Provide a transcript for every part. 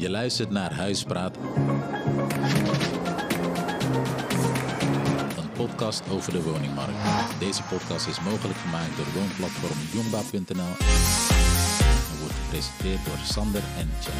Je luistert naar Huispraat. Een podcast over de woningmarkt. Deze podcast is mogelijk gemaakt door woonplatform Jongba.nl en wordt gepresenteerd door Sander en Chen.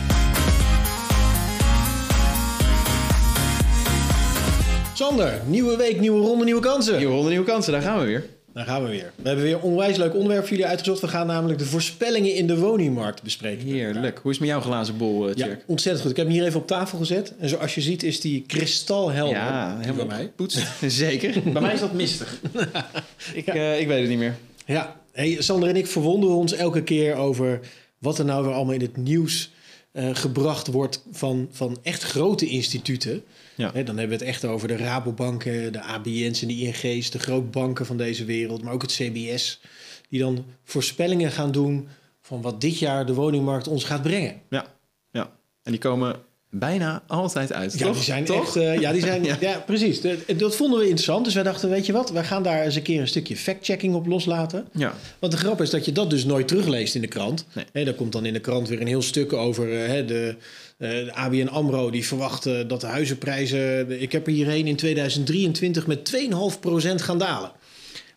Sander, nieuwe week, nieuwe ronde, nieuwe kansen. Nieuwe ronde, nieuwe kansen, daar gaan we weer. Daar gaan we weer. We hebben weer een onwijs leuk onderwerp voor jullie uitgezocht. We gaan namelijk de voorspellingen in de woningmarkt bespreken. Heerlijk. Hoe is het met jouw glazen bol, uh, Ja, ontzettend goed. Ik heb hem hier even op tafel gezet. En zoals je ziet is die kristalhelder. Ja, helemaal bij mij. gepoetst. Zeker. Bij mij is dat mistig. ik, eh, ik weet het niet meer. Ja, hey, Sander en ik verwonderen ons elke keer over wat er nou weer allemaal in het nieuws eh, gebracht wordt van, van echt grote instituten. Ja. Dan hebben we het echt over de Rabobanken, de ABN's en de ING's, de grootbanken van deze wereld, maar ook het CBS, die dan voorspellingen gaan doen van wat dit jaar de woningmarkt ons gaat brengen. Ja, ja. En die komen bijna altijd uit, Ja, toch? die zijn toch? echt. eh, ja, die zijn. Ja. ja. precies. Dat, vonden we interessant. Dus wij dachten, weet je wat, wij gaan daar eens een keer een stukje fact-checking op loslaten. Ja. Want de grap is dat je dat dus nooit terugleest in de krant. Nee. Daar komt dan in de krant weer een heel stuk over eh, de, eh, de ABN AMRO. Die verwacht dat de huizenprijzen, ik heb er hierheen in 2023 met 2,5% gaan dalen.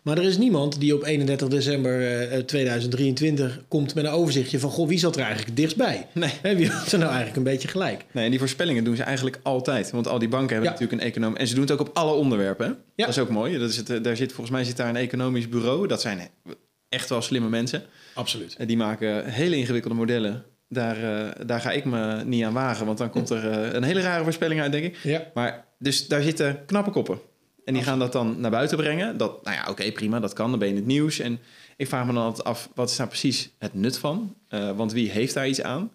Maar er is niemand die op 31 december eh, 2023 komt met een overzichtje van... Goh, wie zat er eigenlijk het dichtst bij? Nee. Hè, wie had er nou eigenlijk een beetje gelijk? Nee, en die voorspellingen doen ze eigenlijk altijd. Want al die banken hebben Ja. natuurlijk een econoom. En ze doen het ook op alle onderwerpen. Ja. Dat is ook mooi. Dat is het, eh, daar zit, volgens mij zit daar een economisch bureau. Dat zijn echt wel slimme mensen. Absoluut. En die maken hele ingewikkelde modellen. Daar, eh, daar ga ik me niet aan wagen. Want dan komt er eh, een hele rare voorspelling uit, denk ik. Ja. Maar dus daar zitten knappe koppen. En die gaan dat dan naar buiten brengen. Dat, nou ja, oké, prima, dat kan. Dan ben je in het nieuws. En ik vraag me dan altijd af, wat is daar precies het nut van? Eh, want wie heeft daar iets aan?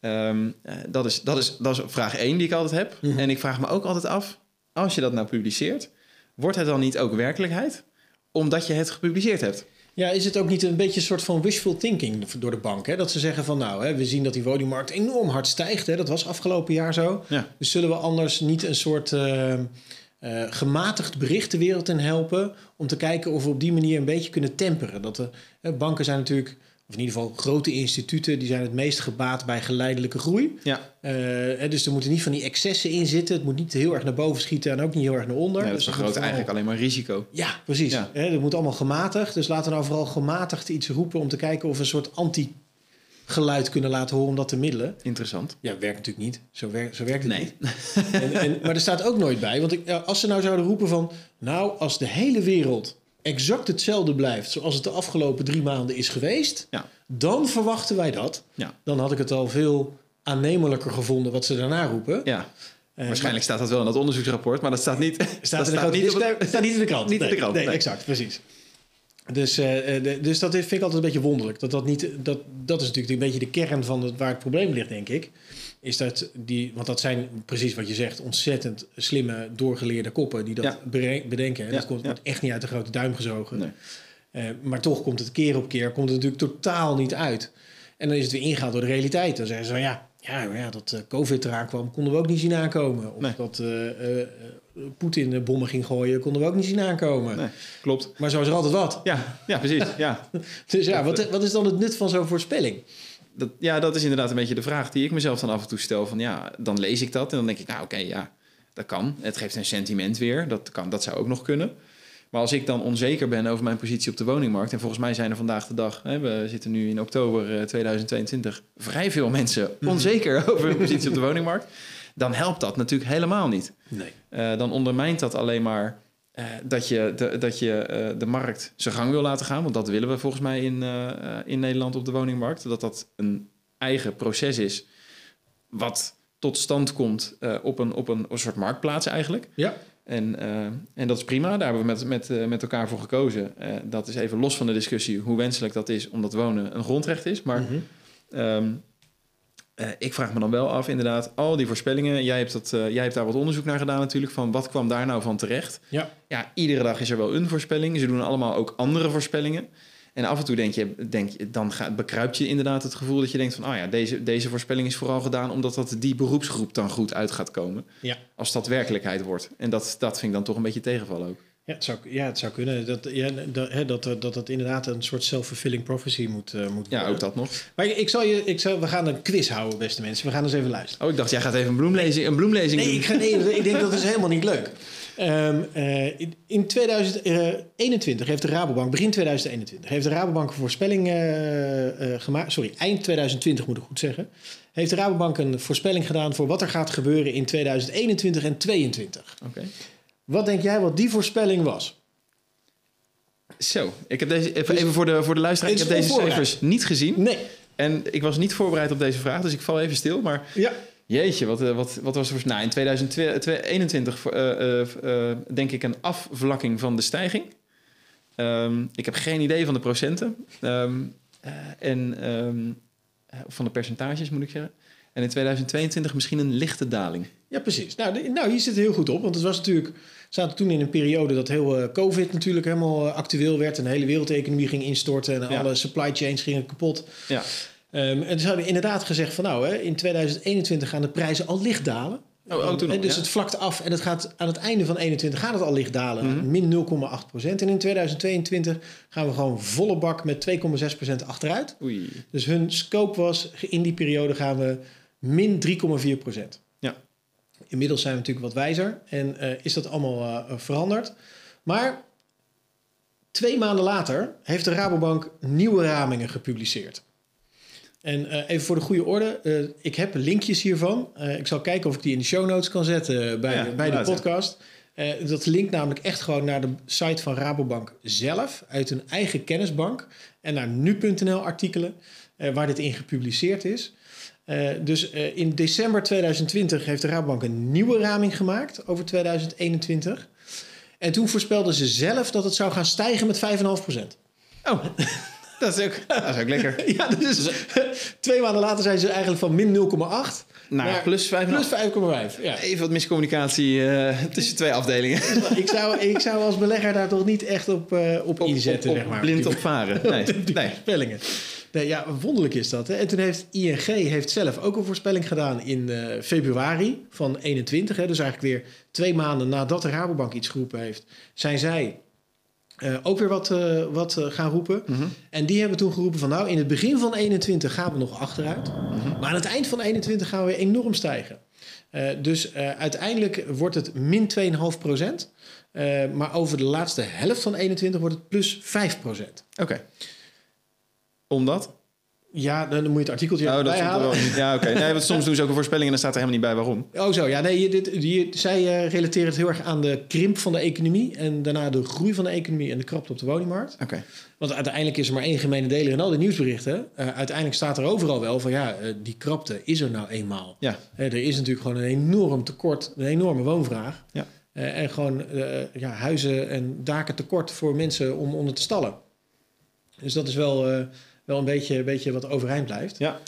Ehm, eh, dat, is, dat, is, dat is vraag één die ik altijd heb. Mhm. En ik vraag me ook altijd af, als je dat nou publiceert... wordt het dan niet ook werkelijkheid? Omdat je het gepubliceerd hebt. Ja, is het ook niet een beetje een soort van wishful thinking door de bank? Hè? Dat ze zeggen van nou, hè, we zien dat die woningmarkt enorm hard stijgt. Hè? Dat was afgelopen jaar zo. Ja. Dus zullen we anders niet een soort eh, eh, gematigd bericht de wereld in helpen... om te kijken of we op die manier een beetje kunnen temperen? Dat de, hè, banken zijn natuurlijk, of in ieder geval grote instituten... die zijn het meest gebaat bij geleidelijke groei. Ja, Eh, hè, dus er moeten niet van die excessen in zitten. Het moet niet heel erg naar boven schieten en ook niet heel erg naar onder. nee, dat Dus vergroot vooral- eigenlijk alleen maar risico. ja, precies. Ja. Dat moet allemaal gematigd. Dus laten we nou vooral gematigd iets roepen om te kijken of we een soort anti-geluid kunnen laten horen om dat te middelen. Interessant. Ja, werkt natuurlijk niet. Zo, werkt zo werkt het Nee. niet. En, en, maar er staat ook nooit bij. Want ik, als ze nou zouden roepen van... Nou, als de hele wereld exact hetzelfde blijft... zoals het de afgelopen drie maanden is geweest... Ja. dan verwachten wij dat. Ja. Dan had ik het al veel aannemelijker gevonden wat ze daarna roepen. Ja. Waarschijnlijk staat dat wel in dat onderzoeksrapport, maar dat staat niet, Staat, dat in de staat niet op staat niet in de krant. Niet in de krant, Nee, nee. exact, precies. Dus, eh, eh, dus dat vind ik altijd een beetje wonderlijk. Dat, dat, niet, dat, dat is natuurlijk een beetje de kern van het, waar het probleem ligt, denk ik. Is dat die, want dat zijn precies wat je zegt, ontzettend slimme, doorgeleerde koppen die dat Ja. bedenken. En Ja, dat komt, ja. wordt echt niet uit de grote duim gezogen. Nee. Eh, maar toch komt het keer op keer komt het natuurlijk totaal niet uit. En dan is het weer ingehaald door de realiteit. Dan zeggen ze van ja, ja, ja dat COVID eraan kwam, konden we ook niet zien aankomen. Of Nee. dat Poetin eh, bommen ging gooien, konden we ook niet zien aankomen. Nee, klopt. Maar zo is er altijd wat. Ja, ja precies. Ja. Dus ja, wat, wat is dan het nut van zo'n voorspelling? Dat, ja, dat is inderdaad een beetje de vraag die ik mezelf dan af en toe stel. Van ja, dan lees ik dat en dan denk ik, nou oké, ja, dat kan. Het geeft een sentiment weer. Dat, kan, dat zou ook nog kunnen. Maar als ik dan onzeker ben over mijn positie op de woningmarkt... en volgens mij zijn er vandaag de dag... Hè, we zitten nu in oktober eh, 2022... vrij veel mensen onzeker over hun positie op de woningmarkt... dan helpt dat natuurlijk helemaal niet. Nee. Eh, dan ondermijnt dat alleen maar eh, dat je, de, dat je eh, de markt zijn gang wil laten gaan. Want dat willen we volgens mij in, in Nederland op de woningmarkt. Dat dat een eigen proces is wat tot stand komt op, een, op een, een soort marktplaats eigenlijk. Ja. En, en dat is prima, daar hebben we met, met, met elkaar voor gekozen. Dat is even los van de discussie hoe wenselijk dat is... omdat wonen een grondrecht is. Maar Mhm. Ehm, eh, ik vraag me dan wel af, inderdaad, al die voorspellingen. Jij hebt, dat, eh, jij hebt daar wat onderzoek naar gedaan natuurlijk. Van wat kwam daar nou van terecht? Ja. Ja, iedere dag is er wel een voorspelling. Ze doen allemaal ook andere voorspellingen. En af en toe denk je, denk dan gaat, bekruipt je inderdaad het gevoel dat je denkt van... oh ja, deze, deze voorspelling is vooral gedaan omdat dat die beroepsgroep dan goed uit gaat komen. Ja. Als dat werkelijkheid wordt. En dat, dat vind ik dan toch een beetje tegenvallen ook. Ja, het zou, ja, het zou kunnen. Dat, ja, dat, hè, dat, dat, dat inderdaad een soort self-fulfilling prophecy moet, uh, moet Ja, ook dat nog. Maar ik, ik zal je, ik zal, we gaan een quiz houden, beste mensen. We gaan eens even luisteren. Oh, ik dacht, jij gaat even een bloemlezing, een bloemlezing Nee, doen. ik, ga, nee, ik denk dat is helemaal niet leuk. Eh, in- in 2021 heeft de Rabobank, begin 2021, heeft de Rabobank een voorspelling eh, eh, gemaakt. Sorry, eind 2020 moet ik goed zeggen. Heeft de Rabobank een voorspelling gedaan voor wat er gaat gebeuren in 2021 en 2022. Oké. Wat denk jij wat die voorspelling was? Zo, ik heb deze, even, even voor, de, voor de luisteraar. Ik heb deze cijfers niet gezien. Nee. En ik was niet voorbereid op deze vraag, dus ik val even stil. Maar Ja. jeetje, wat, eh, wat, wat was er voor... Nou, in 2021 eh, eh, denk ik een afvlakking van de stijging. Ehm, ik heb geen idee van de procenten. Ehm, eh, en ehm, eh, van de percentages, moet ik zeggen. En in 2022 misschien een lichte daling. Ja, precies. Nou, nou, hier zit het heel goed op. Want het was natuurlijk... We zaten toen in een periode dat heel eh, COVID natuurlijk helemaal eh, actueel werd. En de hele wereldeconomie ging instorten. En Ja. alle supply chains gingen kapot. Ja, Ehm, en ze hadden inderdaad gezegd van nou, hè, in 2021 gaan de prijzen al licht dalen. Oh, oh, en dus ja. het vlakt af en het gaat aan het einde van 21 gaat het al licht dalen. Mhm. Min 0,8 procent. En in 2022 gaan we gewoon volle bak met 2,6 procent achteruit. oei. Dus hun scope was, in die periode gaan we min 3,4 procent. Ja. Inmiddels zijn we natuurlijk wat wijzer en eh, is dat allemaal eh, veranderd. Maar twee maanden later heeft de Rabobank nieuwe ramingen gepubliceerd. En eh, even voor de goede orde, ik heb linkjes hiervan. Ik zal kijken of ik die in de show notes kan zetten bij, Ja, de, bij de podcast. Dat linkt namelijk echt gewoon naar de site van Rabobank zelf, uit hun eigen kennisbank. En naar nu.nl artikelen waar dit in gepubliceerd is. Eh, dus eh, in december 2020 heeft de Rabobank een nieuwe raming gemaakt over 2021. En toen voorspelden ze zelf dat het zou gaan stijgen met 5,5% Oh, dat is ook, dat is ook lekker. Ja, dus twee maanden later zijn ze eigenlijk van min 0,8 Nou, naar plus 5,5. plus 5,5. Ja. Even wat miscommunicatie eh, tussen twee afdelingen. ik, zou, ik zou als belegger daar toch niet echt op, eh, op, inzetten, op, zeg maar. blind op varen. Nee, nee. voorspellingen. Nee, ja, wonderlijk is dat. Hè? En toen heeft ING heeft zelf ook een voorspelling gedaan in eh, februari van 21. Hè? Dus eigenlijk weer twee maanden nadat de Rabobank iets geroepen heeft, zijn zij eh, ook weer wat, eh, wat gaan roepen. Mhm. En die hebben toen geroepen van nou, in het begin van 21 gaan we nog achteruit. Mhm. Maar aan het eind van 21 gaan we enorm stijgen. Dus uiteindelijk wordt het min 2,5 procent. Maar over de laatste helft van 21 wordt het plus 5 procent. Oké. Omdat? Ja, dan moet je het artikeltje Oh, dat wel niet. Ja, oké. Nee, want soms doen ze ook een voorspelling en dan staat er helemaal niet bij waarom. Oh zo, ja. Nee, dit, hier, zij eh, relateren het heel erg aan de krimp van de economie... en daarna de groei van de economie en de krapte op de woningmarkt. Oké. Want uiteindelijk is er maar één gemene deler in al die nieuwsberichten. Eh, uiteindelijk staat er overal wel van... ja, eh, die krapte is er nou eenmaal. Ja. Hè, er is natuurlijk gewoon een enorm tekort, een enorme woonvraag. Ja. En gewoon ja, huizen en daken tekort voor mensen om onder te stallen. Dus dat is wel, wel een beetje, een beetje wat overeind blijft. Ja.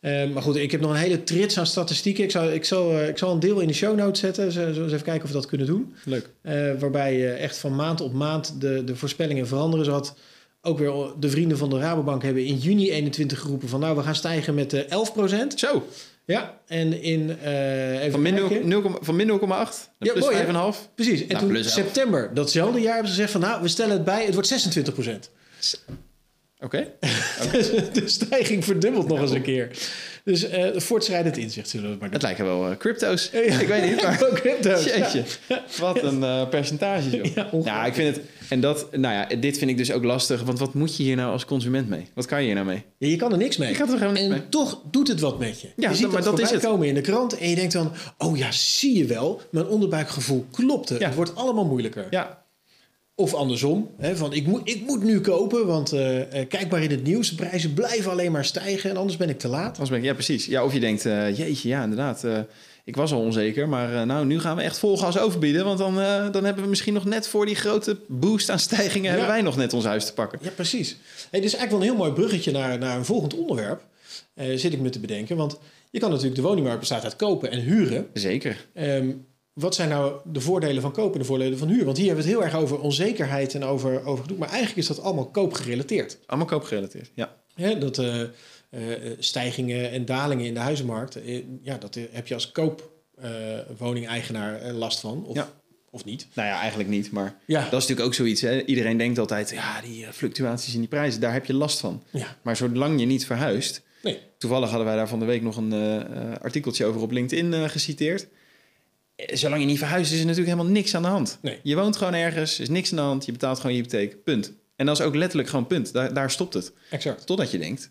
Eh, maar goed, ik heb nog een hele trits aan statistieken. Ik zal, ik zal, eh, ik zal een deel in de show notes zetten. Zullen we eens even kijken of we dat kunnen doen. Leuk. Eh, waarbij eh, echt van maand op maand de, de voorspellingen veranderen. Zo had ook weer de vrienden van de Rabobank hebben in juni 21 geroepen van nou, we gaan stijgen met eh 11% Zo. Ja, en in eh even Van min, kijken. 0, van min 0,8 naar Ja, plus mooi, hè? 5,5. Precies. En Nou, toen plus 11. september, datzelfde jaar, hebben ze gezegd van nou, we stellen het bij, het wordt 26 Oké. de stijging verdubbelt nog eens een keer. Dus eh voortschrijdend inzicht zullen we het maar doen. Het lijken wel eh, crypto's. Ja. Ik weet niet, maar... Crypto's. Wat een eh, percentage, joh. Ja, ongelooflijk. ik vind het... En dat, nou ja, dit vind ik dus ook lastig. Want wat moet je hier nou als consument mee? Wat kan je hier nou mee? Je kan er niks mee. Je gaat er gewoon en mee. toch doet het wat met je. Ja, je ziet maar dat, is het. komen in de krant en je denkt dan... oh ja, zie je wel, mijn onderbuikgevoel klopte. Ja. Het wordt allemaal moeilijker. Ja, Of andersom, hè, van ik moet, ik moet nu kopen, want eh, kijk maar in het nieuws. De prijzen blijven alleen maar stijgen en anders ben ik te laat. Anders ben ik, ja, precies. Ja, of je denkt, eh, jeetje, ja, inderdaad. ik was al onzeker, maar nou, nu gaan we echt vol gas overbieden. Want dan, dan hebben we misschien nog net voor die grote boost aan stijgingen... hebben wij nog net ons huis te pakken. Ja, precies. Hey, dit is eigenlijk wel een heel mooi bruggetje naar, naar een volgend onderwerp. Zit ik me te bedenken. Want je kan natuurlijk, de woningmarkt bestaat uit kopen en huren. Zeker. Ehm, wat zijn nou de voordelen van kopen en de voordelen van huur? Want hier hebben we het heel erg over onzekerheid en over, over gedoe. Maar eigenlijk is dat allemaal koopgerelateerd. Allemaal koopgerelateerd, ja. Dat eh, eh, stijgingen en dalingen in de huizenmarkt, eh, ja, dat heb je als koopwoningeigenaar last van. Of, Ja. of niet? Nou ja, eigenlijk niet. Maar Ja. dat is natuurlijk ook zoiets. Hè? Iedereen denkt altijd, ja, die fluctuaties in die prijzen, daar heb je last van. Ja. Maar zolang je niet verhuist... Nee. Toevallig hadden wij daar van de week nog een artikeltje over op LinkedIn geciteerd. Zolang je niet verhuist is er natuurlijk helemaal niks aan de hand. Nee. Je woont gewoon ergens, er is niks aan de hand, je betaalt gewoon je hypotheek, punt. En dat is ook letterlijk gewoon punt. Daar, daar stopt het. Exact. Totdat je denkt,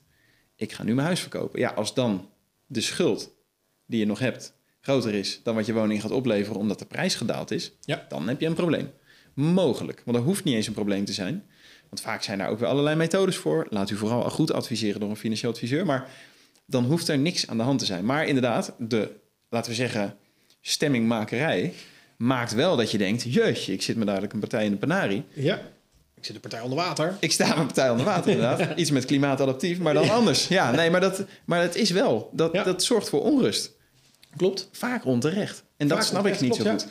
ik ga nu mijn huis verkopen. Ja, als dan de schuld die je nog hebt groter is dan wat je woning gaat opleveren omdat de prijs gedaald is, Ja. dan heb je een probleem. Mogelijk, want dat hoeft niet eens een probleem te zijn. Want vaak zijn daar ook weer allerlei methodes voor. Laat u vooral goed adviseren door een financieel adviseur. Maar dan hoeft er niks aan de hand te zijn. Maar inderdaad, de, laten we zeggen, stemmingmakerij maakt wel dat je denkt... jeutje, ik zit me dadelijk een partij in de panarie. Ja. Ik zit de partij onder water. Ik sta mijn partij onder water inderdaad. Iets met klimaatadaptief, maar dan anders. Ja, nee, maar dat, maar het is wel. Dat, Ja. dat zorgt voor onrust. Klopt. Vaak onterecht. En dat snap ik niet klopt, zo ja. goed.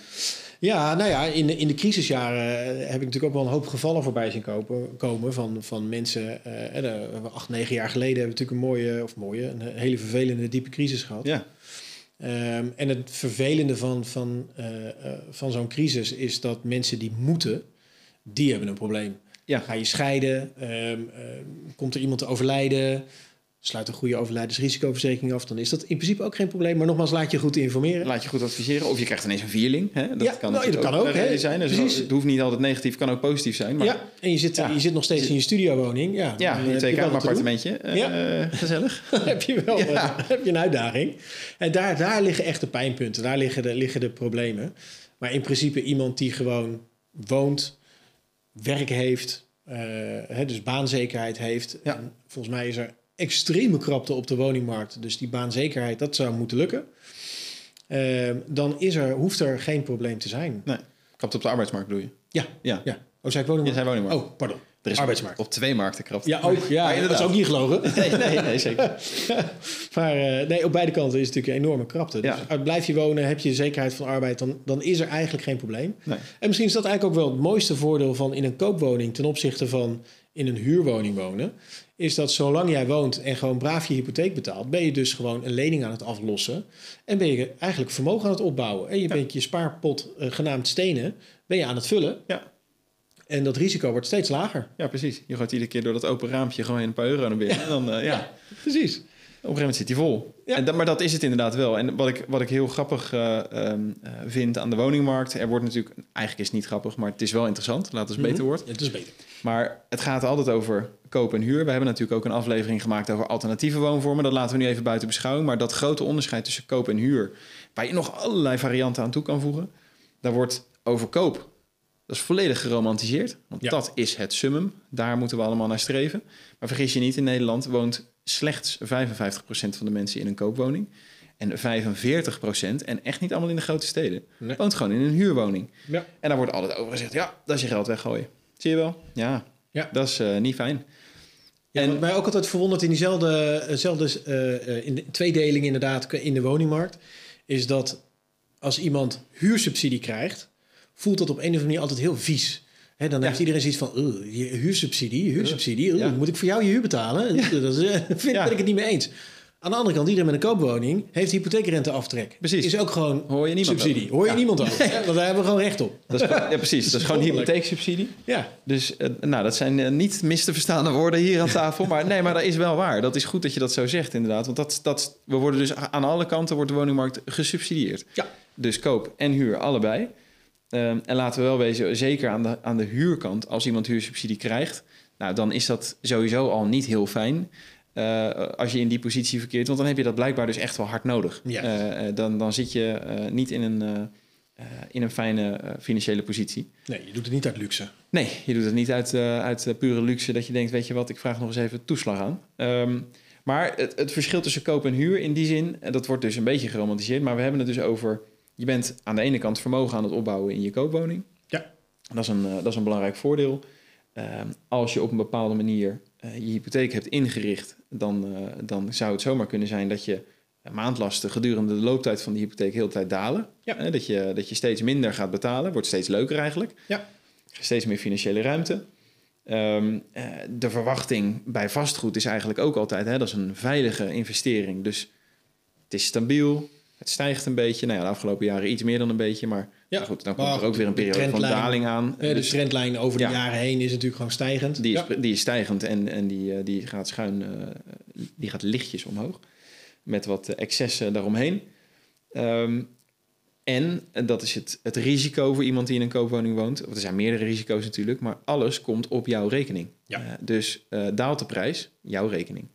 Ja, nou ja, in de, in de crisisjaren eh, heb ik natuurlijk ook wel een hoop gevallen voorbij zien kopen, komen van, van mensen. eh, acht, negen jaar geleden hebben we natuurlijk een mooie, of mooie, een hele vervelende diepe crisis gehad. Ja, Ehm, en het vervelende van, van, eh, eh, van zo'n crisis is dat mensen die moeten, die hebben een probleem. Ja. Ga je scheiden, ehm, ehm, komt er iemand te overlijden, sluit een goede overlijdensrisicoverzekering af, dan is dat in principe ook geen probleem. Maar nogmaals, laat je goed informeren. laat je goed adviseren. Of je krijgt ineens een vierling. Hè? Dat Ja, kan, nou, dat kan ook, hè. zijn. Dus Precies. het hoeft niet altijd negatief, kan ook positief zijn. Maar ja, en je zit, Ja. je zit nog steeds in je studiowoning. Ja, ja, dan een je appartementje. Eh, gezellig. Heb je wel Ja. eh, heb je een uitdaging. En daar, daar liggen echt de pijnpunten, daar liggen de, liggen de problemen. Maar in principe iemand die gewoon woont, werk heeft, eh, hè, dus baanzekerheid heeft. Ja. En volgens mij is er extreme krapte op de woningmarkt. Dus die baanzekerheid, dat zou moeten lukken. Ehm, dan is er, hoeft er geen probleem te zijn. Nee, krapt op de arbeidsmarkt bedoel je? Ja, Ja, ja. Oh, zei ik woningmarkt? Zei woningmarkt. Oh, pardon. Er is arbeidsmarkt. Op twee markten krapt. Ja, ook. Ja, dat is ook niet gelogen. Nee, nee, nee, zeker. maar eh, nee, op beide kanten is het natuurlijk een enorme krapte. Dus Ja. blijf je wonen, heb je zekerheid van arbeid, dan, dan is er eigenlijk geen probleem. Nee. En misschien is dat eigenlijk ook wel het mooiste voordeel van in een koopwoning ten opzichte van in een huurwoning wonen. Is dat zolang jij woont en gewoon braaf je hypotheek betaalt, ben je dus gewoon een lening aan het aflossen. En ben je eigenlijk vermogen aan het opbouwen. En je bent je spaarpot eh, genaamd stenen, ben je aan het vullen. Ja. En dat risico wordt steeds lager. Ja, precies. Je gooit iedere keer door dat open raampje gewoon een paar euro naar binnen. En dan, eh, ja. precies. Op een gegeven moment zit hij vol. Ja. En dat, maar dat is het inderdaad wel. En wat ik, wat ik heel grappig eh, ehm, eh, vind aan de woningmarkt... er wordt natuurlijk... Eigenlijk is het niet grappig, maar het is wel interessant. Laat het beter worden. Ja, het is beter. Maar het gaat altijd over koop en huur. We hebben natuurlijk ook een aflevering gemaakt over alternatieve woonvormen. Dat laten we nu even buiten beschouwing. Maar dat grote onderscheid tussen koop en huur... waar je nog allerlei varianten aan toe kan voegen... daar wordt over koop... Dat is volledig geromantiseerd, want Ja. dat is het summum. Daar moeten we allemaal naar streven. Maar vergis je niet, in Nederland woont slechts 55% van de mensen in een koopwoning. En 45%, en echt niet allemaal in de grote steden, Nee. woont gewoon in een huurwoning. Ja. En daar wordt altijd over gezegd, ja, dat is je geld weggooien. Zie je wel? Ja, Ja. dat is eh, niet fijn. Ja, En- wat mij ook altijd verwondert in diezelfde eh, in de tweedeling inderdaad in de woningmarkt, is dat als iemand huursubsidie krijgt, voelt dat op een of andere manier altijd heel vies. Dan Ja. heeft iedereen zoiets van, "Ugh, je huursubsidie, huursubsidie, Ja. moet ik voor jou je huur betalen? Dat is, eh, vind, ben ik het niet mee eens. Aan de andere kant, iedereen met een koopwoning heeft hypotheekrenteaftrek. Precies. Is ook gewoon Hoor je niemand subsidie. over. Hoor je niemand over. Want daar hebben we gewoon recht op. Dat is, ja, precies. Dat is gewoon hypotheeksubsidie. Ja, Dus eh, nou, dat zijn eh, niet mis te verstaande woorden hier aan tafel. Maar nee, maar dat is wel waar. Dat is goed dat je dat zo zegt, inderdaad. Want dat, dat, we worden dus aan alle kanten wordt de woningmarkt gesubsidieerd. Ja. Dus koop en huur, allebei. Ehm, en laten we wel wezen, zeker aan de, aan de huurkant, als iemand huursubsidie krijgt, nou, dan is dat sowieso al niet heel fijn. eh, als je in die positie verkeert, want dan heb je dat blijkbaar dus echt wel hard nodig. Ja. Eh, eh, dan, dan zit je niet in een, in een fijne financiële positie. nee, je doet het niet uit luxe. Nee, je doet het niet uit, uit pure luxe dat je denkt, weet je wat, ik vraag nog eens even toeslag aan. Ehm, maar het, het verschil tussen koop en huur in die zin, en dat wordt dus een beetje geromantiseerd, maar we hebben het dus over, je bent aan de ene kant vermogen aan het opbouwen in je koopwoning. Ja. Dat is een, eh, dat is een belangrijk voordeel. Ehm, als je op een bepaalde manier eh, je hypotheek hebt ingericht, dan, eh, dan zou het zomaar kunnen zijn dat je maandlasten gedurende de looptijd van die hypotheek heel de tijd dalen. Ja. Dat, je, dat je steeds minder gaat betalen, wordt steeds leuker eigenlijk. Ja. Steeds meer financiële ruimte. Ehm, eh, de verwachting bij vastgoed is eigenlijk ook altijd, hè, dat is een veilige investering. Dus het is stabiel, Het stijgt een beetje. Nou ja, de afgelopen jaren iets meer dan een beetje. Maar Ja, nou goed, dan komt er ook weer een de periode van daling aan. De Dus trendlijn over de Ja. jaren heen is natuurlijk gewoon stijgend. die, is, Ja. die is stijgend en, en die, eh, die gaat schuin, eh, die gaat lichtjes omhoog. Met wat excessen daaromheen. Ehm, en, en dat is het, het risico voor iemand die in een koopwoning woont. Of er zijn meerdere risico's natuurlijk, maar alles komt op jouw rekening. Ja. Eh, dus daalt de prijs, jouw rekening.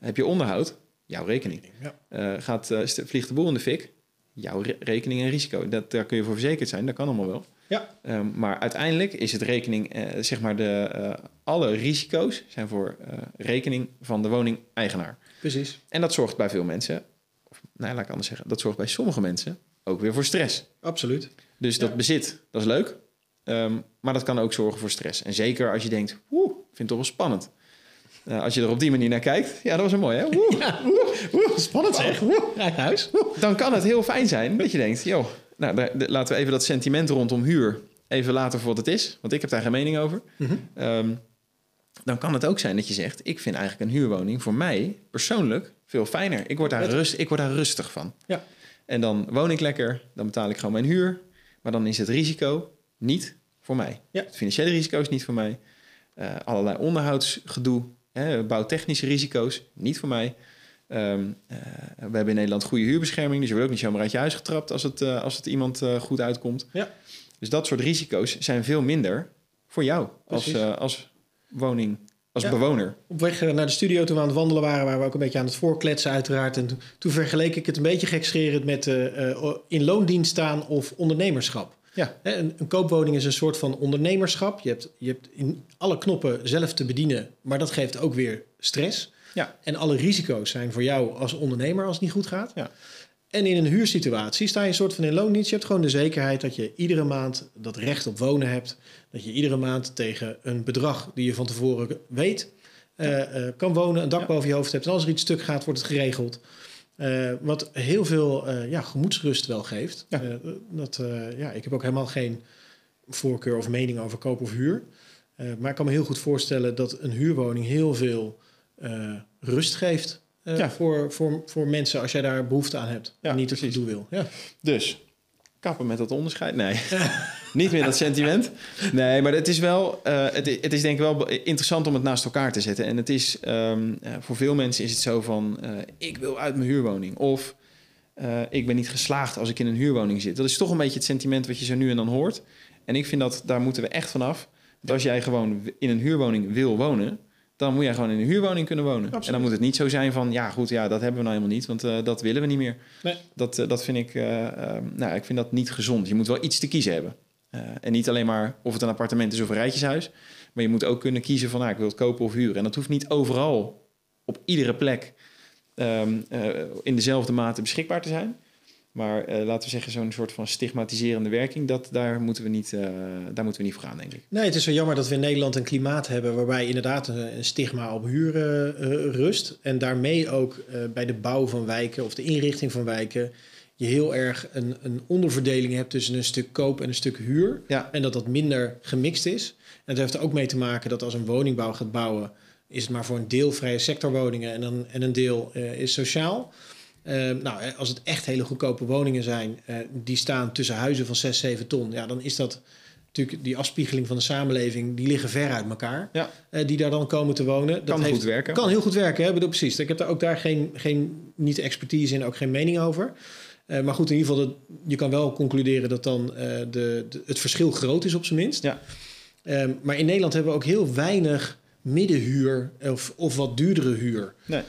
Heb je onderhoud, jouw rekening. Ja. Eh, gaat, eh, vliegt de boel in de fik, jouw re- rekening en risico. Dat, daar kun je voor verzekerd zijn, dat kan allemaal wel. Ja. Ehm, maar uiteindelijk is het rekening, eh, zeg maar, de, alle risico's zijn voor rekening van de woningeigenaar. Precies. En dat zorgt bij veel mensen, of nou, laat ik anders zeggen, dat zorgt bij sommige mensen ook weer voor stress. Absoluut. Dus Ja. dat bezit, dat is leuk. Ehm, maar dat kan ook zorgen voor stress. En zeker als je denkt, woe, ik vind het toch wel spannend. Eh, als je er op die manier naar kijkt, ja, dat was een mooi, hè? Woe, Spannend zeg. Eigen huis. dan kan het heel fijn zijn dat je denkt, joh, nou, daar- laten we even dat sentiment rondom huur even laten voor wat het is. Want ik heb daar geen mening over. Mhm. Ehm, dan kan het ook zijn dat je zegt, ik vind eigenlijk een huurwoning voor mij persoonlijk veel fijner. Ik word daar, rust, ik word daar rustig van. Ja. En dan woon ik lekker, dan betaal ik gewoon mijn huur. Maar dan is het risico niet voor mij. Ja. Het financiële risico is niet voor mij. Eh, allerlei onderhoudsgedoe, hè, bouwtechnische risico's, niet voor mij. Ehm, eh, we hebben in Nederland goede huurbescherming, dus je wordt ook niet zomaar uit je huis getrapt als het, eh, als het iemand eh, goed uitkomt. Ja. Dus dat soort risico's zijn veel minder voor jou als, Precies. als woning, als Ja. bewoner. Op weg naar de studio toen we aan het wandelen waren, waren we ook een beetje aan het voorkletsen uiteraard. En toen, toen vergeleek ik het een beetje gekscherend met in loondienst staan of ondernemerschap. Ja. Een, een koopwoning is een soort van ondernemerschap. Je hebt, je hebt in alle knoppen zelf te bedienen, maar dat geeft ook weer stress. Ja. En alle risico's zijn voor jou als ondernemer als het niet goed gaat. Ja. En in een huursituatie sta je een soort van in loondienst. Je hebt gewoon de zekerheid dat je iedere maand dat recht op wonen hebt. Dat je iedere maand tegen een bedrag die je van tevoren weet eh, eh, kan wonen, een dak Ja. boven je hoofd hebt. En als er iets stuk gaat, wordt het geregeld. Eh, wat heel veel eh, ja, gemoedsrust wel geeft. Ja. Eh, dat, ja, ik heb ook helemaal geen voorkeur of mening over koop of huur. Maar ik kan me heel goed voorstellen dat een huurwoning heel veel rust geeft. Ja. voor, voor, voor mensen als jij daar behoefte aan hebt. Ja, en niet het precies. gedoe wil. Ja. Dus kappen met dat onderscheid. Nee, niet meer dat sentiment. Nee, maar het is wel, eh, het, het is denk ik wel interessant om het naast elkaar te zetten. En het is, ehm, eh, voor veel mensen is het zo van, eh, ik wil uit mijn huurwoning. Of ik ben niet geslaagd als ik in een huurwoning zit. Dat is toch een beetje het sentiment wat je zo nu en dan hoort. En ik vind dat, daar moeten we echt vanaf. Dat als jij gewoon in een huurwoning wil wonen, dan moet jij gewoon in een huurwoning kunnen wonen. En dan moet het niet zo zijn van, ja goed, ja, dat hebben we nou helemaal niet, want eh, dat willen we niet meer. Nee. Dat, eh, dat vind ik, eh, ehm, nou, ik vind dat niet gezond. Je moet wel iets te kiezen hebben. En niet alleen maar of het een appartement is of een rijtjeshuis. Maar je moet ook kunnen kiezen van, nou, ik wil het kopen of huren. En dat hoeft niet overal, op iedere plek, ehm, eh, in dezelfde mate beschikbaar te zijn. Maar eh, laten we zeggen, zo'n soort van stigmatiserende werking, dat, daar, moeten we niet, eh, daar moeten we niet voor gaan, denk ik. Nee, het is wel jammer dat we in Nederland een klimaat hebben waarbij inderdaad een, een stigma op huur eh, rust. En daarmee ook bij de bouw van wijken of de inrichting van wijken je heel erg een, een onderverdeling hebt tussen een stuk koop en een stuk huur. Ja. En dat dat minder gemixt is. En dat heeft er ook mee te maken dat als een woningbouw gaat bouwen, is het maar voor een deel vrije sectorwoningen en, dan, en een deel is sociaal. Eh, nou, als het echt hele goedkope woningen zijn, eh, die staan tussen huizen van 6, 7 ton, ja, dan is dat natuurlijk die afspiegeling van de samenleving, die liggen ver uit elkaar. Ja. eh, die daar dan komen te wonen. Dat Kan heeft- goed werken. Kan heel goed werken, hè? Bedoel, precies. Ik heb daar ook daar geen, geen niet expertise in, ook geen mening over. Eh, maar goed, in ieder geval, dat, je kan wel concluderen dat dan de, de- het verschil groot is op zijn minst. Ja. Ehm, maar in Nederland hebben we ook heel weinig middenhuur of, of wat duurdere huur. Nee.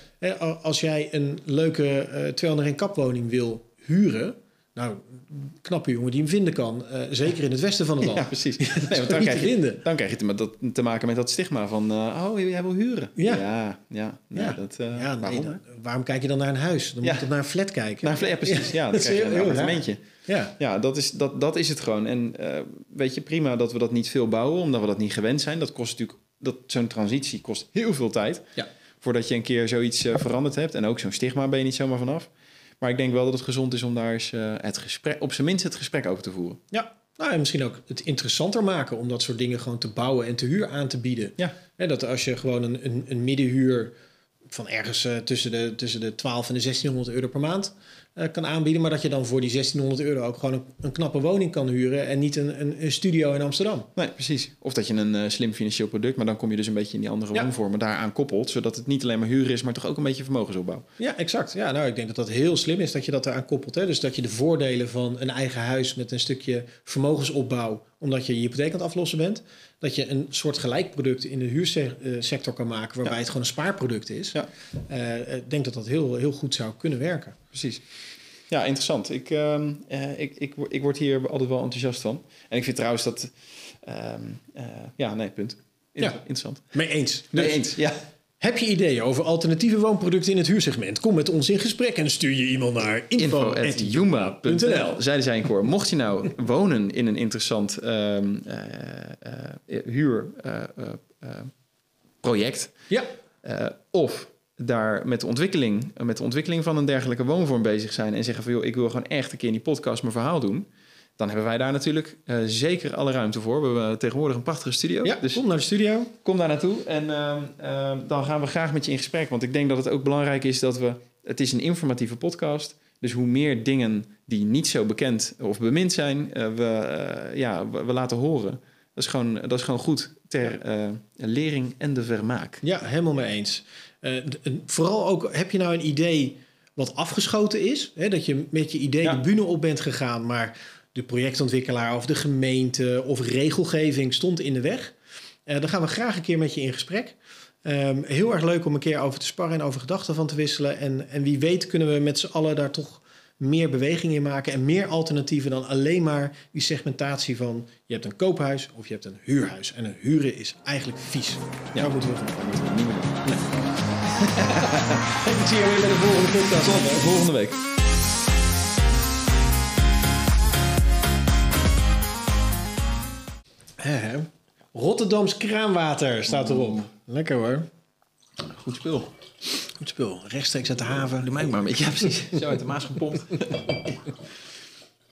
Als jij een leuke eh 201 kapwoning wil huren, nou, knappe jongen die hem vinden kan, eh, zeker in het westen van het land. Ja, precies. Nee, want dan krijg, je, dan krijg je te, dat, te maken met dat stigma van... eh, oh, jij wil huren. Ja. ja, ja, nee, Ja. Dat, Ja, nee, waarom? dan- waarom kijk je dan naar een huis? Dan Ja. moet je naar een flat kijken. Nou, ja, precies. Ja, dan dat is je een appartementje. Ja, Ja, dat is, dat, dat is het gewoon. En weet je, prima dat we dat niet veel bouwen, omdat we dat niet gewend zijn. Dat kost natuurlijk, dat, zo'n transitie kost heel veel tijd. Ja. Voordat je een keer zoiets eh, veranderd hebt. En ook zo'n stigma ben je niet zomaar vanaf. Maar ik denk wel dat het gezond is om daar eens eh, het gesprek, op zijn minst het gesprek over te voeren. ja. Nou, en misschien ook het interessanter maken om dat soort dingen gewoon te bouwen en te huur aan te bieden. Ja. Dat als je gewoon een, een, een middenhuur van ergens eh, tussen, de, tussen de 12 en de 1600 euro per maand eh, kan aanbieden. Maar dat je dan voor die 1600 euro ook gewoon een, een knappe woning kan huren. En niet een, een, een studio in Amsterdam. Nee, precies. Of dat je een eh, slim financieel product, maar dan kom je dus een beetje in die andere Ja. woonvormen daaraan koppelt. Zodat het niet alleen maar huur is, maar toch ook een beetje vermogensopbouw. Ja, exact. Ja, nou, ik denk dat dat heel slim is dat je dat eraan koppelt. Hè? Dus dat je de voordelen van een eigen huis met een stukje vermogensopbouw, omdat je je hypotheek aan het aflossen bent, dat je een soort gelijk product in de huursector kan maken, waarbij Ja. het gewoon een spaarproduct is. Ja. Eh, ik denk dat dat heel, heel goed zou kunnen werken. Precies. Ja, interessant. Ik, ehm, eh, ik, ik, ik word hier altijd wel enthousiast van. En ik vind trouwens dat... ehm, eh, ja, nee, punt. Ja. Interessant. Mee eens. Dus, eens. Ja. Heb je ideeën over alternatieve woonproducten in het huursegment? Kom met ons in gesprek en stuur je e-mail naar info. info.jumba.nl Zeiden zij in koor. Mocht je nou wonen in een interessant ehm huurproject... Ja, eh, of daar met de, ontwikkeling, met de ontwikkeling van een dergelijke woonvorm bezig zijn... en zeggen van, joh, ik wil gewoon echt een keer in die podcast mijn verhaal doen... dan hebben wij daar natuurlijk eh, zeker alle ruimte voor. We hebben tegenwoordig een prachtige studio. ja dus kom naar de studio. kom daar naartoe en ehm, ehm, dan gaan we graag met je in gesprek. Want ik denk dat het ook belangrijk is dat we... Het is een informatieve podcast. Dus hoe meer dingen die niet zo bekend of bemind zijn... eh, we, eh, ja, we, we laten horen. Dat is gewoon, dat is gewoon goed ter eh, lering en de vermaak. Ja, helemaal mee eens. Eh, vooral ook, heb je nou een idee wat afgeschoten is? Hè, dat je met je idee Ja. de bühne op bent gegaan, maar de projectontwikkelaar of de gemeente of regelgeving stond in de weg. Eh, dan gaan we graag een keer met je in gesprek. Ehm, heel erg leuk om een keer over te sparren en over gedachten van te wisselen. En, en wie weet kunnen we met z'n allen daar toch meer beweging in maken en meer alternatieven dan alleen maar die segmentatie van je hebt een koophuis of je hebt een huurhuis. En een huren is eigenlijk vies. Ja. Daar moeten we van niet meer. ik zie je weer bij de volgende podcast. Tot volgende week. Hè? Rotterdams kraanwater staat erop. Lekker hoor. Goed spul. Goed spul. Rechtstreeks uit de haven. Doe mij ook maar een beetje. Ja, precies. Zo uit de Maas gepompt.